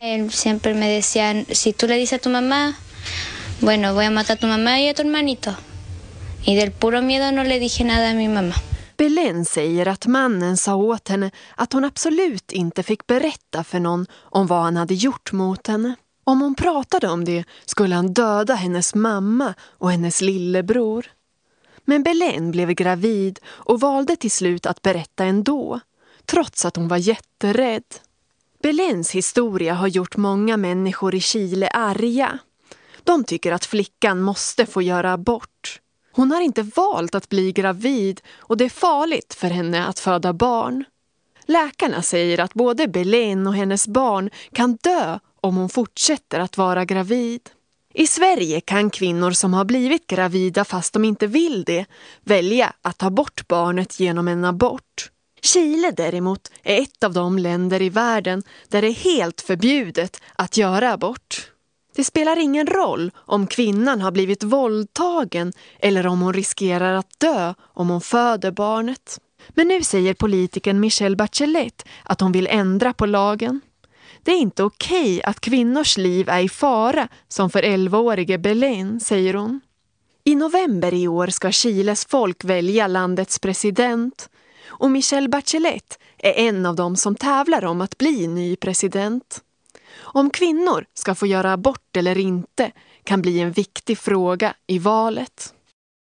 Él siempre me decía, si tú le dices a tu mamá, bueno, voy a matar a tu mamá y a tu hermanito. Y del puro miedo no le dije nada a mi mamá. Belén säger att mannen sa åt henne att hon absolut inte fick berätta för någon om vad han hade gjort mot henne. Om hon pratade om det skulle han döda hennes mamma och hennes lillebror. Men Belén blev gravid och valde till slut att berätta ändå, trots att hon var jätterädd. Belens historia har gjort många människor i Chile arga. De tycker att flickan måste få göra abort. Hon har inte valt att bli gravid och det är farligt för henne att föda barn. Läkarna säger att både Belen och hennes barn kan dö om hon fortsätter att vara gravid. I Sverige kan kvinnor som har blivit gravida fast de inte vill det välja att ta bort barnet genom en abort. Chile däremot är ett av de länder i världen där det är helt förbjudet att göra abort. Det spelar ingen roll om kvinnan har blivit våldtagen eller om hon riskerar att dö om hon föder barnet. Men nu säger politikern Michelle Bachelet att hon vill ändra på lagen. Det är inte okej att kvinnors liv är i fara som för 11-årige Belén, säger hon. I november i år ska Chiles folk välja landets president och Michelle Bachelet är en av dem som tävlar om att bli ny president. Om kvinnor ska få göra abort eller inte kan bli en viktig fråga i valet.